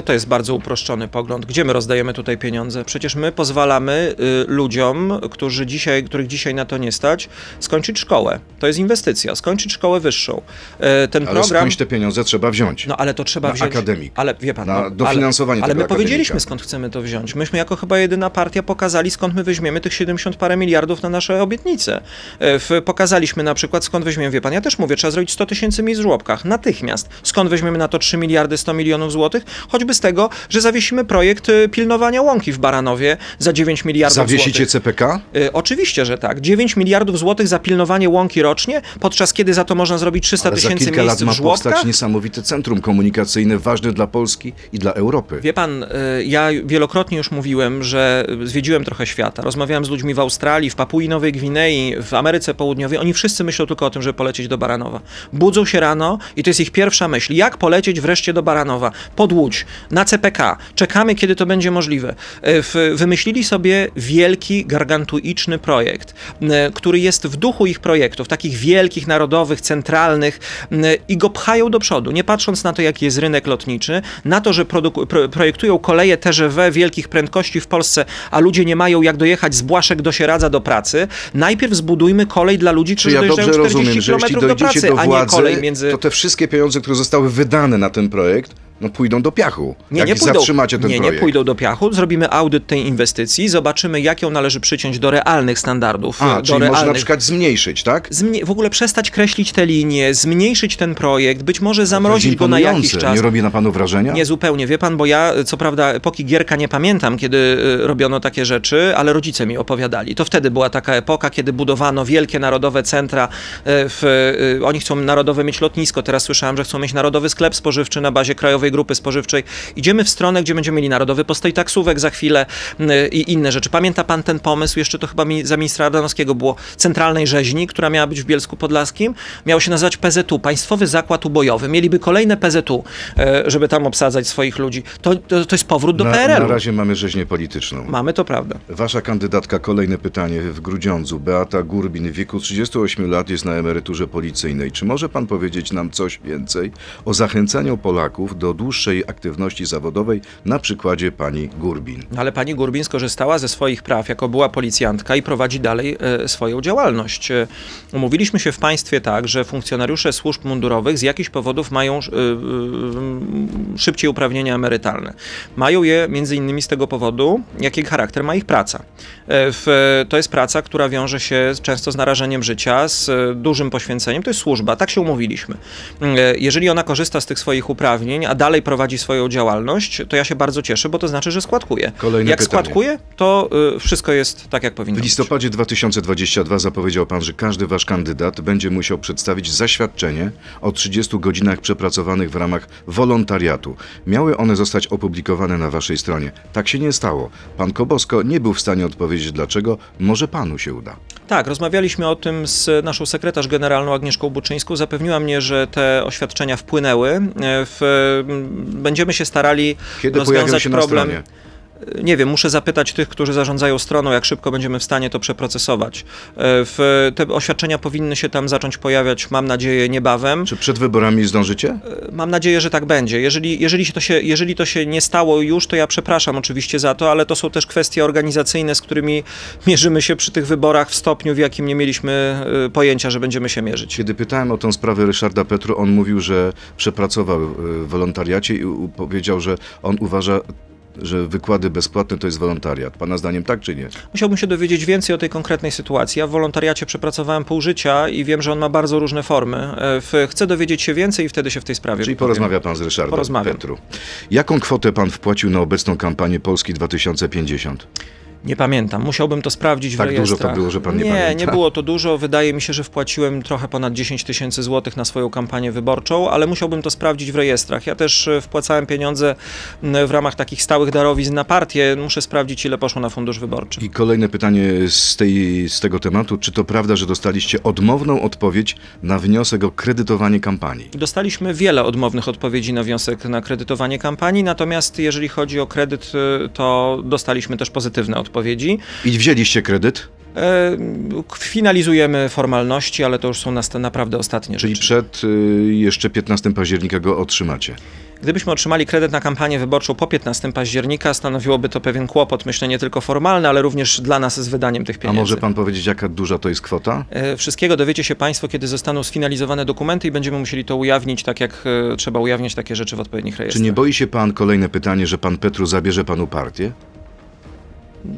To jest bardzo uproszczony pogląd. Gdzie my rozdajemy tutaj pieniądze? Przecież my pozwalamy y, ludziom, którzy dzisiaj, których dzisiaj na to nie stać, skończyć szkołę. To jest inwestycja, skończyć szkołę wyższą. E, ten Ale program. skądś te pieniądze trzeba wziąć. No ale to trzeba Na wziąć. akademik. Ale wie pan, Na no, dofinansowanie ale, ale my powiedzieliśmy akademika. skąd chcemy to wziąć. Myśmy jako chyba jedyna partia pokazali skąd my weźmiemy tych 70 parę miliardów na nasze obietnice. W, pokazaliśmy na przykład skąd weźmiemy, wie pan, ja też mówię, trzeba zrobić 100 tysięcy miejsc w żłobkach natychmiast. Skąd weźmiemy na to 3 miliardy 100 milionów złotych? Choćby z tego, że zawiesimy projekt y, pilnowania łąki w Baranowie za 9 miliardów Zawiesicie złotych. CPK? Y, Oczywiście, że tak. 9 miliardów złotych za pilnowanie łąki rocznie, podczas kiedy za to można zrobić 300 Ale za tysięcy kilka lat miejsc ma w żłobkach. powstać niesamowite centrum komunikacyjne, ważne dla Polski i dla Europy. Wie pan, y, ja wielokrotnie już mówiłem, że zwiedziłem trochę świata. Rozmawiałem z ludźmi w Australii, w Papui Nowej Gwinei, w Ameryce Południowej. Oni wszyscy myślą tylko o tym, żeby polecieć do Baranowa. Budzą się rano i to jest ich pierwsza myśl. Jak polecieć wreszcie do Baranowa? Pod Łódź, na CPK. Czekamy, kiedy to będzie możliwe. W- Wymyślili sobie wielki, gargantuiczny projekt, y, który jest w duchu ich projektów, takich wielkich, narodowych, centralnych i go pchają do przodu, nie patrząc na to, jaki jest rynek lotniczy, na to, że produku- pro, projektują koleje TGV wielkich prędkości w Polsce, a ludzie nie mają jak dojechać z Błaszek do Sieradza do pracy. Najpierw zbudujmy kolej dla ludzi, Czy którzy ja dojeżdżają dobrze 40 rozumiem, że jeśli km do dojdziecie pracy, do a nie władzy, kolej między... to te wszystkie pieniądze, które zostały wydane na ten projekt, no pójdą do piachu. Nie, jak nie pójdą, zatrzymacie ten nie, projekt. nie pójdą do piachu. Zrobimy audyt tej inwestycji, zobaczymy, jak ją należy przyciąć do realnych standardów. A, do czyli realnych... może na przykład zmniejszyć, tak? Zmie- w ogóle przestać kreślić te linie, zmniejszyć ten projekt, być może zamrozić go na jakiś czas. Nie robi na panu wrażenia? Nie zupełnie, wie pan, bo ja co prawda epoki Gierka nie pamiętam, kiedy y, robiono takie rzeczy, ale rodzice mi opowiadali. To wtedy była taka epoka, kiedy budowano wielkie narodowe centra. y, W, y, oni chcą narodowe mieć lotnisko, teraz słyszałem, że chcą mieć narodowy sklep spożywczy na bazie Krajowej Grupy Spożywczej. Idziemy w stronę, gdzie będziemy mieli narodowy postoj taksówek za chwilę y, i inne rzeczy. Pamięta pan ten pomysł? Jeszcze to chyba za ministra Ardanowskiego było centralnej rzeźni, która miała być w Bielsku Podlaskim. Miało się nazywać PZU, Państwowy Zakład Ubojowy. Mieliby kolejne PZU, e, żeby tam obsadzać swoich ludzi. To, to, to jest powrót do na, PRL-u. na razie mamy rzeźnię polityczną. Mamy to prawda. Wasza kandydatka, kolejne pytanie w Grudziądzu. Beata Gurbin w wieku 38 lat jest na emeryturze policyjnej. Czy może pan powiedzieć nam coś więcej o zachęcaniu Polaków do dłuższej aktywności zawodowej na przykładzie pani Gurbin? Ale pani Gurbin skorzystała ze swoich praw jako była policjantka i prowadzi dalej e, swoją działalność. E, Umówiliśmy się w państwie tak, że funkcjonariusze służb mundurowych z jakichś powodów mają e, szybciej uprawnienia emerytalne. Mają je między innymi z tego powodu, jaki charakter ma ich praca. To jest praca, która wiąże się często z narażeniem życia, z dużym poświęceniem. To jest służba, tak się umówiliśmy. Jeżeli ona korzysta z tych swoich uprawnień, a dalej prowadzi swoją działalność, to ja się bardzo cieszę, bo to znaczy, że składkuje. Kolejne Jak pytanie. składkuje, to y, wszystko jest tak, jak powinno W być. listopadzie 2022 zapowiedział pan, że każdy wasz kandydat będzie musiał przedstawić zaświadczenie o 30 godzinach przepracowanych w ramach wolontariatu. Miały one zostać opublikowane na waszej stronie. Tak się nie stało. Pan Kobosko nie był w stanie odpowiedzieć dlaczego. Może panu się uda. Tak, rozmawialiśmy o tym z naszą sekretarz generalną Agnieszką Buczyńską. Zapewniła mnie, że te oświadczenia wpłynęły. E, W, będziemy się starali Kiedy rozwiązać się problem. Nie wiem, muszę zapytać tych, którzy zarządzają stroną, jak szybko będziemy w stanie to przeprocesować. E, W, te oświadczenia powinny się tam zacząć pojawiać, mam nadzieję, niebawem. Czy przed wyborami zdążycie? Mam nadzieję, że tak będzie. Jeżeli, jeżeli, się to się, jeżeli to się nie stało już, to ja przepraszam oczywiście za to, ale to są też kwestie organizacyjne, z którymi mierzymy się przy tych wyborach w stopniu, w jakim nie mieliśmy y, pojęcia, że będziemy się mierzyć. Kiedy pytałem o tę sprawę Ryszarda Petru, on mówił, że przepracował w wolontariacie i powiedział, że on uważa, że wykłady bezpłatne to jest wolontariat. Pana zdaniem tak czy nie? Musiałbym się dowiedzieć więcej o tej konkretnej sytuacji. Ja w wolontariacie przepracowałem pół życia i wiem, że on ma bardzo różne formy. E, Chcę dowiedzieć się więcej i wtedy się w tej sprawie Czyli porozmawia pan z Ryszardem Porozmawiam. Petru. Jaką kwotę pan wpłacił na obecną kampanię Polski 2050? Nie pamiętam. Musiałbym to sprawdzić Tak w dużo to rejestrach. było, że pan nie nie pamięta. Nie, było to dużo. Wydaje mi się, że wpłaciłem trochę ponad 10 tysięcy złotych na swoją kampanię wyborczą, ale musiałbym to sprawdzić w rejestrach. Ja też e, wpłacałem pieniądze w ramach takich stałych darowizn na partię. Muszę sprawdzić, ile poszło na fundusz wyborczy. I kolejne pytanie z, tej, z tego tematu. Czy to prawda, że dostaliście odmowną odpowiedź na wniosek o kredytowanie kampanii? Dostaliśmy wiele odmownych odpowiedzi na wniosek na kredytowanie kampanii, natomiast jeżeli chodzi o kredyt, e, to dostaliśmy też pozytywne odpowiedzi. I wzięliście kredyt? E, Finalizujemy formalności, ale to już są nas- naprawdę ostatnie Czyli rzeczy. przed y, jeszcze 15 października go otrzymacie. Gdybyśmy otrzymali kredyt na kampanię wyborczą po 15 października, stanowiłoby to pewien kłopot, myślę, nie tylko formalny, ale również dla nas z wydaniem tych A pieniędzy. może pan powiedzieć, jaka duża to jest kwota? E, Wszystkiego dowiecie się Państwo, kiedy zostaną sfinalizowane dokumenty i będziemy musieli to ujawnić, tak jak e, trzeba ujawniać takie rzeczy w odpowiednich Czy rejestrach. nie boi się pan, kolejne pytanie, że pan Petru zabierze panu partię?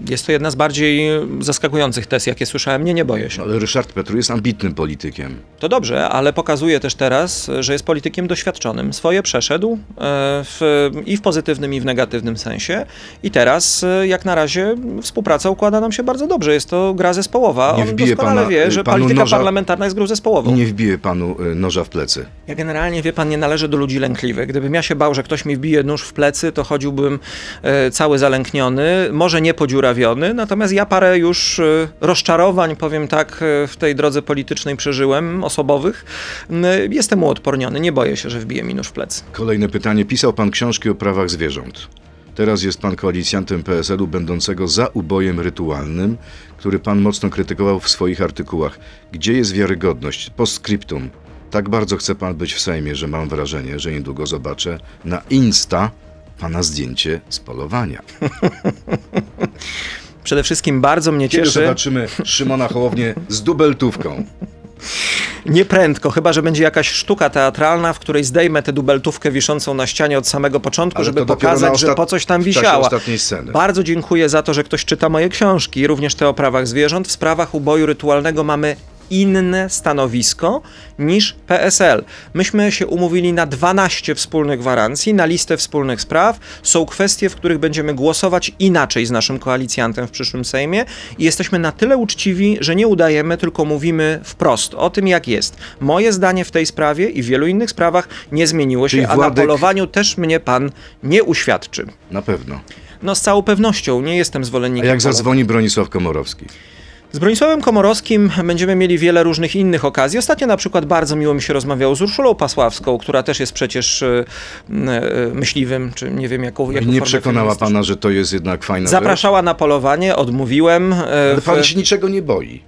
Jest to jedna z bardziej zaskakujących tez, jakie słyszałem. Nie, nie boję się. Ale Ryszard Petru jest ambitnym politykiem. To dobrze, ale pokazuje też teraz, że jest politykiem doświadczonym. Swoje przeszedł e, w, i w pozytywnym, i w negatywnym sensie. I teraz, e, jak na razie, współpraca układa nam się bardzo dobrze. Jest to gra zespołowa. Nie On wbije doskonale pana- wie, że panu polityka noża- parlamentarna jest grą zespołową. nie wbije panu y, noża w plecy. Ja generalnie, wie pan, nie należę do ludzi lękliwych. Gdybym ja się bał, że ktoś mi wbije nóż w plecy, to chodziłbym e, cały zalękniony, może nie podziurawiony, natomiast ja parę już e, rozczarowań, powiem tak, e, w tej drodze politycznej przeżyłem, osobowych. M, Jestem uodporniony, nie boję się, że wbije mi nóż w plecy. Kolejne pytanie. Pisał pan książki o prawach zwierząt. Teraz jest pan koalicjantem PSL-u będącego za ubojem rytualnym, który pan mocno krytykował w swoich artykułach. Gdzie jest wiarygodność? Postscriptum. Tak bardzo chce pan być w Sejmie, że mam wrażenie, że niedługo zobaczę na Insta pana zdjęcie z polowania. Przede wszystkim bardzo mnie Kiedy cieszy. zobaczymy Szymona Hołownię z dubeltówką? Nieprędko, chyba że będzie jakaś sztuka teatralna, w której zdejmę tę dubeltówkę wiszącą na ścianie od samego początku, Ale żeby pokazać, że po coś tam wisiała. Bardzo dziękuję za to, że ktoś czyta moje książki, również te o prawach zwierząt. W sprawach uboju rytualnego mamy inne stanowisko niż PSL. Myśmy się umówili na 12 wspólnych gwarancji, na listę wspólnych spraw. Są kwestie, w których będziemy głosować inaczej z naszym koalicjantem w przyszłym Sejmie i jesteśmy na tyle uczciwi, że nie udajemy, tylko mówimy wprost o tym, jak jest. Moje zdanie w tej sprawie i w wielu innych sprawach nie zmieniło się, Czyli a na polowaniu też mnie pan nie uświadczy. Na pewno. No z całą pewnością nie jestem A zwolennikiem. jak polowania. zadzwoni Bronisław Komorowski? Z Bronisławem Komorowskim będziemy mieli wiele różnych innych okazji. Ostatnio na przykład bardzo miło mi się rozmawiało z Urszulą Pasławską, która też jest przecież e, e, myśliwym, czy nie wiem jaką, jaką Nie przekonała pana, że to jest jednak fajna Zapraszała na polowanie, odmówiłem. rzecz? Ale w- pan się niczego nie boi.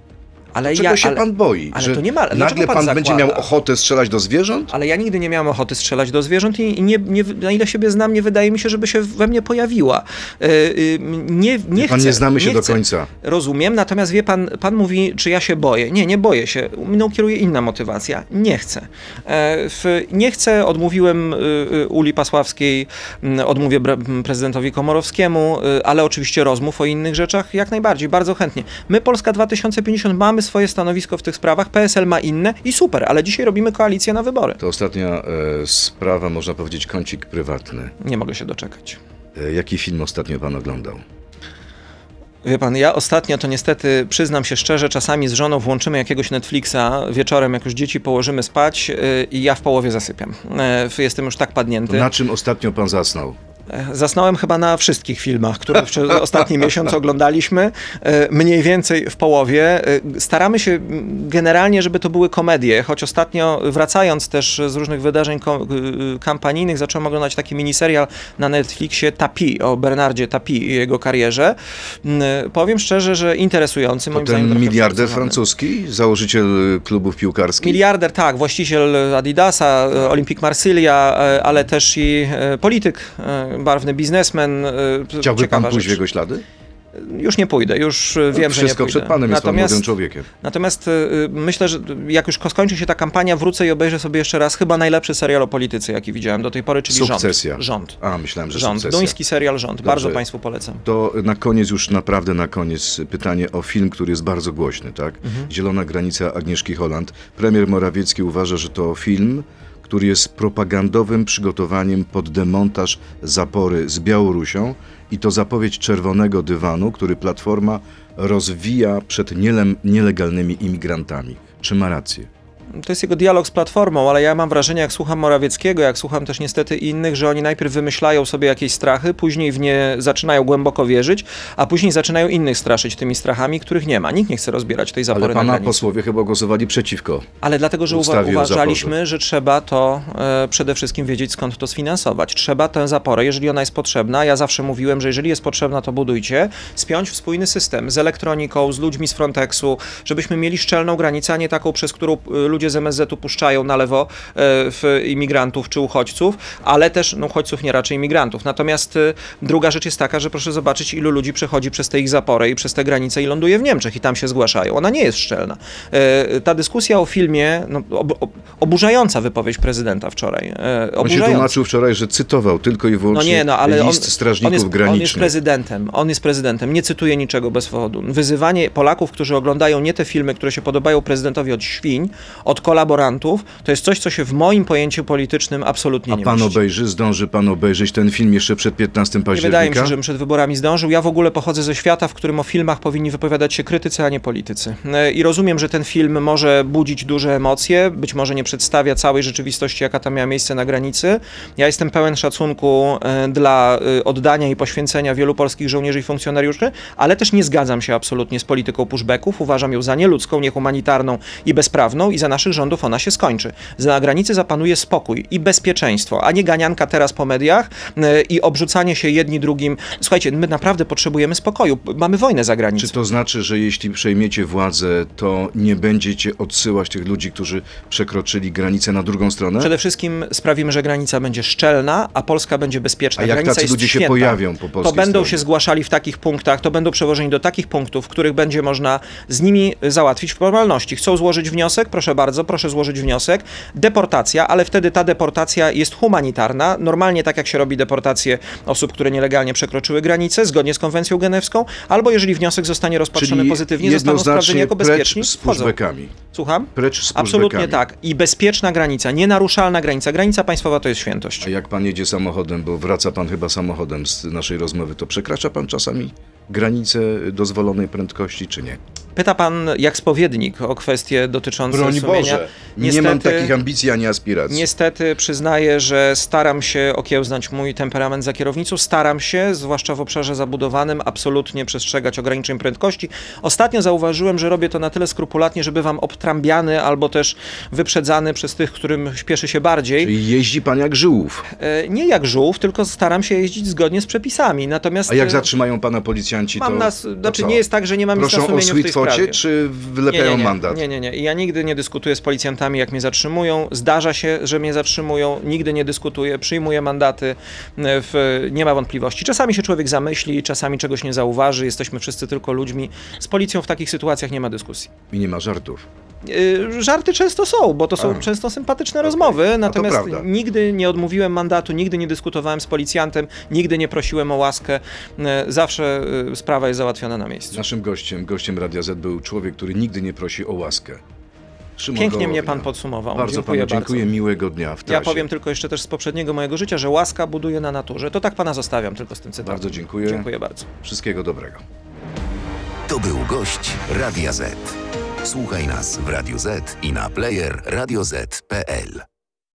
Ale Czego ja, się ale, pan boi? ale że to nie ma- nagle pan pan, będzie miał ochotę strzelać do zwierząt? ale ja nigdy nie miałem ochoty strzelać do zwierząt i nie, nie, na ile siebie znam, nie wydaje mi się, żeby się we mnie pojawiła. E, e, nie, nie pan chcę, nie znamy się do chcę. końca. Rozumiem, natomiast wie pan, pan mówi, czy ja się boję. Nie, nie boję się. Mną kieruje inna motywacja. Nie chcę. E, w, nie chcę, odmówiłem y, y, Uli Pasławskiej, odmówię prezydentowi Komorowskiemu, y, ale oczywiście rozmów o innych rzeczach jak najbardziej, bardzo chętnie. My, Polska 2050, mamy swoje stanowisko w tych sprawach, PSL ma inne i super, ale dzisiaj robimy koalicję na wybory. To ostatnia e, sprawa, można powiedzieć, kącik prywatny. Nie mogę się doczekać. E, jaki film ostatnio pan oglądał? Wie pan, ja ostatnio to niestety, przyznam się szczerze, czasami z żoną włączymy jakiegoś Netflixa wieczorem, jak już dzieci położymy spać yy, i ja w połowie zasypiam. Yy, Jestem już tak padnięty. Na czym ostatnio pan zasnął? E, Zasnąłem chyba na wszystkich filmach, które przez ostatni miesiąc oglądaliśmy, e, mniej więcej w połowie. E, Staramy się generalnie, żeby to były komedie, choć ostatnio wracając też z różnych wydarzeń y, kampanijnych, zacząłem oglądać taki miniserial na Netflixie Tapi, o Bernardzie Tapi i jego karierze. M, Powiem szczerze, że interesujący, To moim zdaniem ten miliarder francuski, założyciel e, klubów piłkarskich? Miliarder, tak, właściciel Adidasa, e, Olympique Marsylia, e, ale też i e, polityk, e, barwny biznesmen. e, Chciałby pan ciekawa pójść w rzecz. jego ślady? Już nie pójdę, już e, wiem, że nie Wszystko pójdę. przed panem, jest pan natomiast, młodym człowiekiem. natomiast e, myślę, że jak już skończy się ta kampania, wrócę i obejrzę sobie jeszcze raz chyba najlepszy serial o polityce, jaki widziałem do tej pory, czyli Sukcesja. Rząd. Rząd. A, myślałem, że Rząd. sukcesja. Duński serial Rząd. Dobrze. Bardzo Państwu polecam. To na koniec, już naprawdę na koniec, pytanie o film, który jest bardzo głośny, tak? Mhm. Zielona granica Agnieszki Holland. Premier Morawiecki uważa, że to film, który jest propagandowym przygotowaniem pod demontaż zapory z Białorusią i to zapowiedź czerwonego dywanu, który Platforma rozwija przed niele- nielegalnymi imigrantami. Czy ma rację? To jest jego dialog z Platformą, ale ja mam wrażenie, jak słucham Morawieckiego, jak słucham też niestety innych, że oni najpierw wymyślają sobie jakieś strachy, później w nie zaczynają głęboko wierzyć, a później zaczynają innych straszyć tymi strachami, których nie ma. Nikt nie chce rozbierać tej zapory Ale na pana posłowie chyba głosowali przeciwko. Ale dlatego, że uwa- uważaliśmy, że trzeba to e, przede wszystkim wiedzieć, skąd to sfinansować. Trzeba tę zaporę, jeżeli ona jest potrzebna, ja zawsze mówiłem, że jeżeli jest potrzebna, to budujcie, spiąć w spójny system z elektroniką, z ludźmi z Frontexu, żebyśmy mieli szczelną granicę, a nie taką, przez którą e, ludzie ludzie z MSZ-u puszczają na lewo e, w imigrantów czy uchodźców, ale też no, uchodźców nie raczej imigrantów. Natomiast e, druga rzecz jest taka, że proszę zobaczyć, ilu ludzi przechodzi przez te ich zapory i przez te granice i ląduje w Niemczech i tam się zgłaszają. Ona nie jest szczelna. E, Ta dyskusja o filmie, no, ob, ob, oburzająca wypowiedź prezydenta wczoraj. E, On się tłumaczył wczoraj, że cytował tylko i No wyłącznie nie, no ale on, list strażników on, jest, on granicznych. jest prezydentem, on jest prezydentem, nie cytuje niczego bez powodu. Wyzywanie Polaków, którzy oglądają nie te filmy, które się podobają prezydentowi od świń, od kolaborantów, to jest coś, co się w moim pojęciu politycznym absolutnie A nie pan mieści. obejrzy, zdąży pan obejrzeć ten film jeszcze przed 15 Nie października? wydaje mi się, żebym przed wyborami zdążył. Ja w ogóle pochodzę ze świata, w którym o filmach powinni wypowiadać się krytycy, a nie politycy. E, I rozumiem, że ten film może budzić duże emocje, być może nie przedstawia całej rzeczywistości, jaka tam miała miejsce na granicy. Ja jestem pełen szacunku e, dla e, oddania i poświęcenia wielu polskich żołnierzy i funkcjonariuszy, ale też nie zgadzam się absolutnie z polityką pushbacków. Uważam ją za nieludzką, niehumanitarną i bezprawną i za naszych rządów ona się skończy. Na granicy zapanuje spokój i bezpieczeństwo, a nie ganianka teraz po mediach e, i obrzucanie się jedni drugim. Słuchajcie, my naprawdę potrzebujemy spokoju. Mamy wojnę za granicą. Czy to znaczy, że jeśli przejmiecie władzę, to nie będziecie odsyłać tych ludzi, którzy przekroczyli granicę na drugą stronę? Przede wszystkim sprawimy, że granica będzie szczelna, a Polska będzie bezpieczna. A jak granica tacy ludzie się święta. pojawią po To polskiej będą stronie? się zgłaszali w takich punktach, to będą przewożeni do takich punktów, w których będzie można z nimi załatwić formalności. Chcą złożyć wniosek? Proszę bardzo, proszę złożyć wniosek. Deportacja, ale wtedy ta deportacja jest humanitarna. Normalnie tak jak się robi deportację osób, które nielegalnie przekroczyły granicę, zgodnie z konwencją genewską, albo jeżeli wniosek zostanie rozpatrzony Czyli pozytywnie, zostaną sprawdzeni jako bezpieczni. z pushbackami. Słucham? Precz z Absolutnie tak. I bezpieczna granica, nienaruszalna granica. Granica państwowa to jest świętość. A jak pan jedzie samochodem, bo wraca pan chyba samochodem z naszej rozmowy, to przekracza pan czasami granicę dozwolonej prędkości, czy nie? Pyta pan jak spowiednik o kwestie dotyczące Broń sumienia. Boże, nie mam takich ambicji ani aspiracji. Niestety przyznaję, że staram się okiełznać mój temperament za kierownicą. Staram się, zwłaszcza w obszarze zabudowanym, absolutnie przestrzegać ograniczeń prędkości. Ostatnio zauważyłem, że robię to na tyle skrupulatnie, że bywam obtrambiany albo też wyprzedzany przez tych, którym śpieszy się bardziej. Czyli jeździ pan jak żyłów. E, Nie jak żółw, tylko staram się jeździć zgodnie z przepisami. Natomiast A jak e, zatrzymają pana policjanci, mam to, nas, to znaczy co? nie jest tak, że nie mam nic na Proszą o sumieniu w tej czy wylepiają nie, nie, nie, mandat? Nie, nie, nie. Ja nigdy nie dyskutuję z policjantami, jak mnie zatrzymują. Zdarza się, że mnie zatrzymują. Nigdy nie dyskutuję. Przyjmuję mandaty. W, nie ma wątpliwości. Czasami się człowiek zamyśli, czasami czegoś nie zauważy. Jesteśmy wszyscy tylko ludźmi. Z policją w takich sytuacjach nie ma dyskusji. I nie ma żartów. E, Żarty często są, bo to są A. często sympatyczne rozmowy, natomiast nigdy nie odmówiłem mandatu, nigdy nie dyskutowałem z policjantem, nigdy nie prosiłem o łaskę. E, Zawsze e, sprawa jest załatwiona na miejscu. Naszym gościem, gościem Radia Z był człowiek, który nigdy nie prosi o łaskę. Szymon Pięknie Gołownia. mnie pan podsumował. Bardzo dziękuję panu dziękuję, bardzo. miłego dnia w trasie. Ja powiem tylko jeszcze też z poprzedniego mojego życia, że łaska buduje na naturze. To tak pana zostawiam tylko z tym cytatem. Bardzo dziękuję. Dziękuję bardzo. Wszystkiego dobrego. To był gość Radia Z. Słuchaj nas w Radio Z i na player radioz.pl.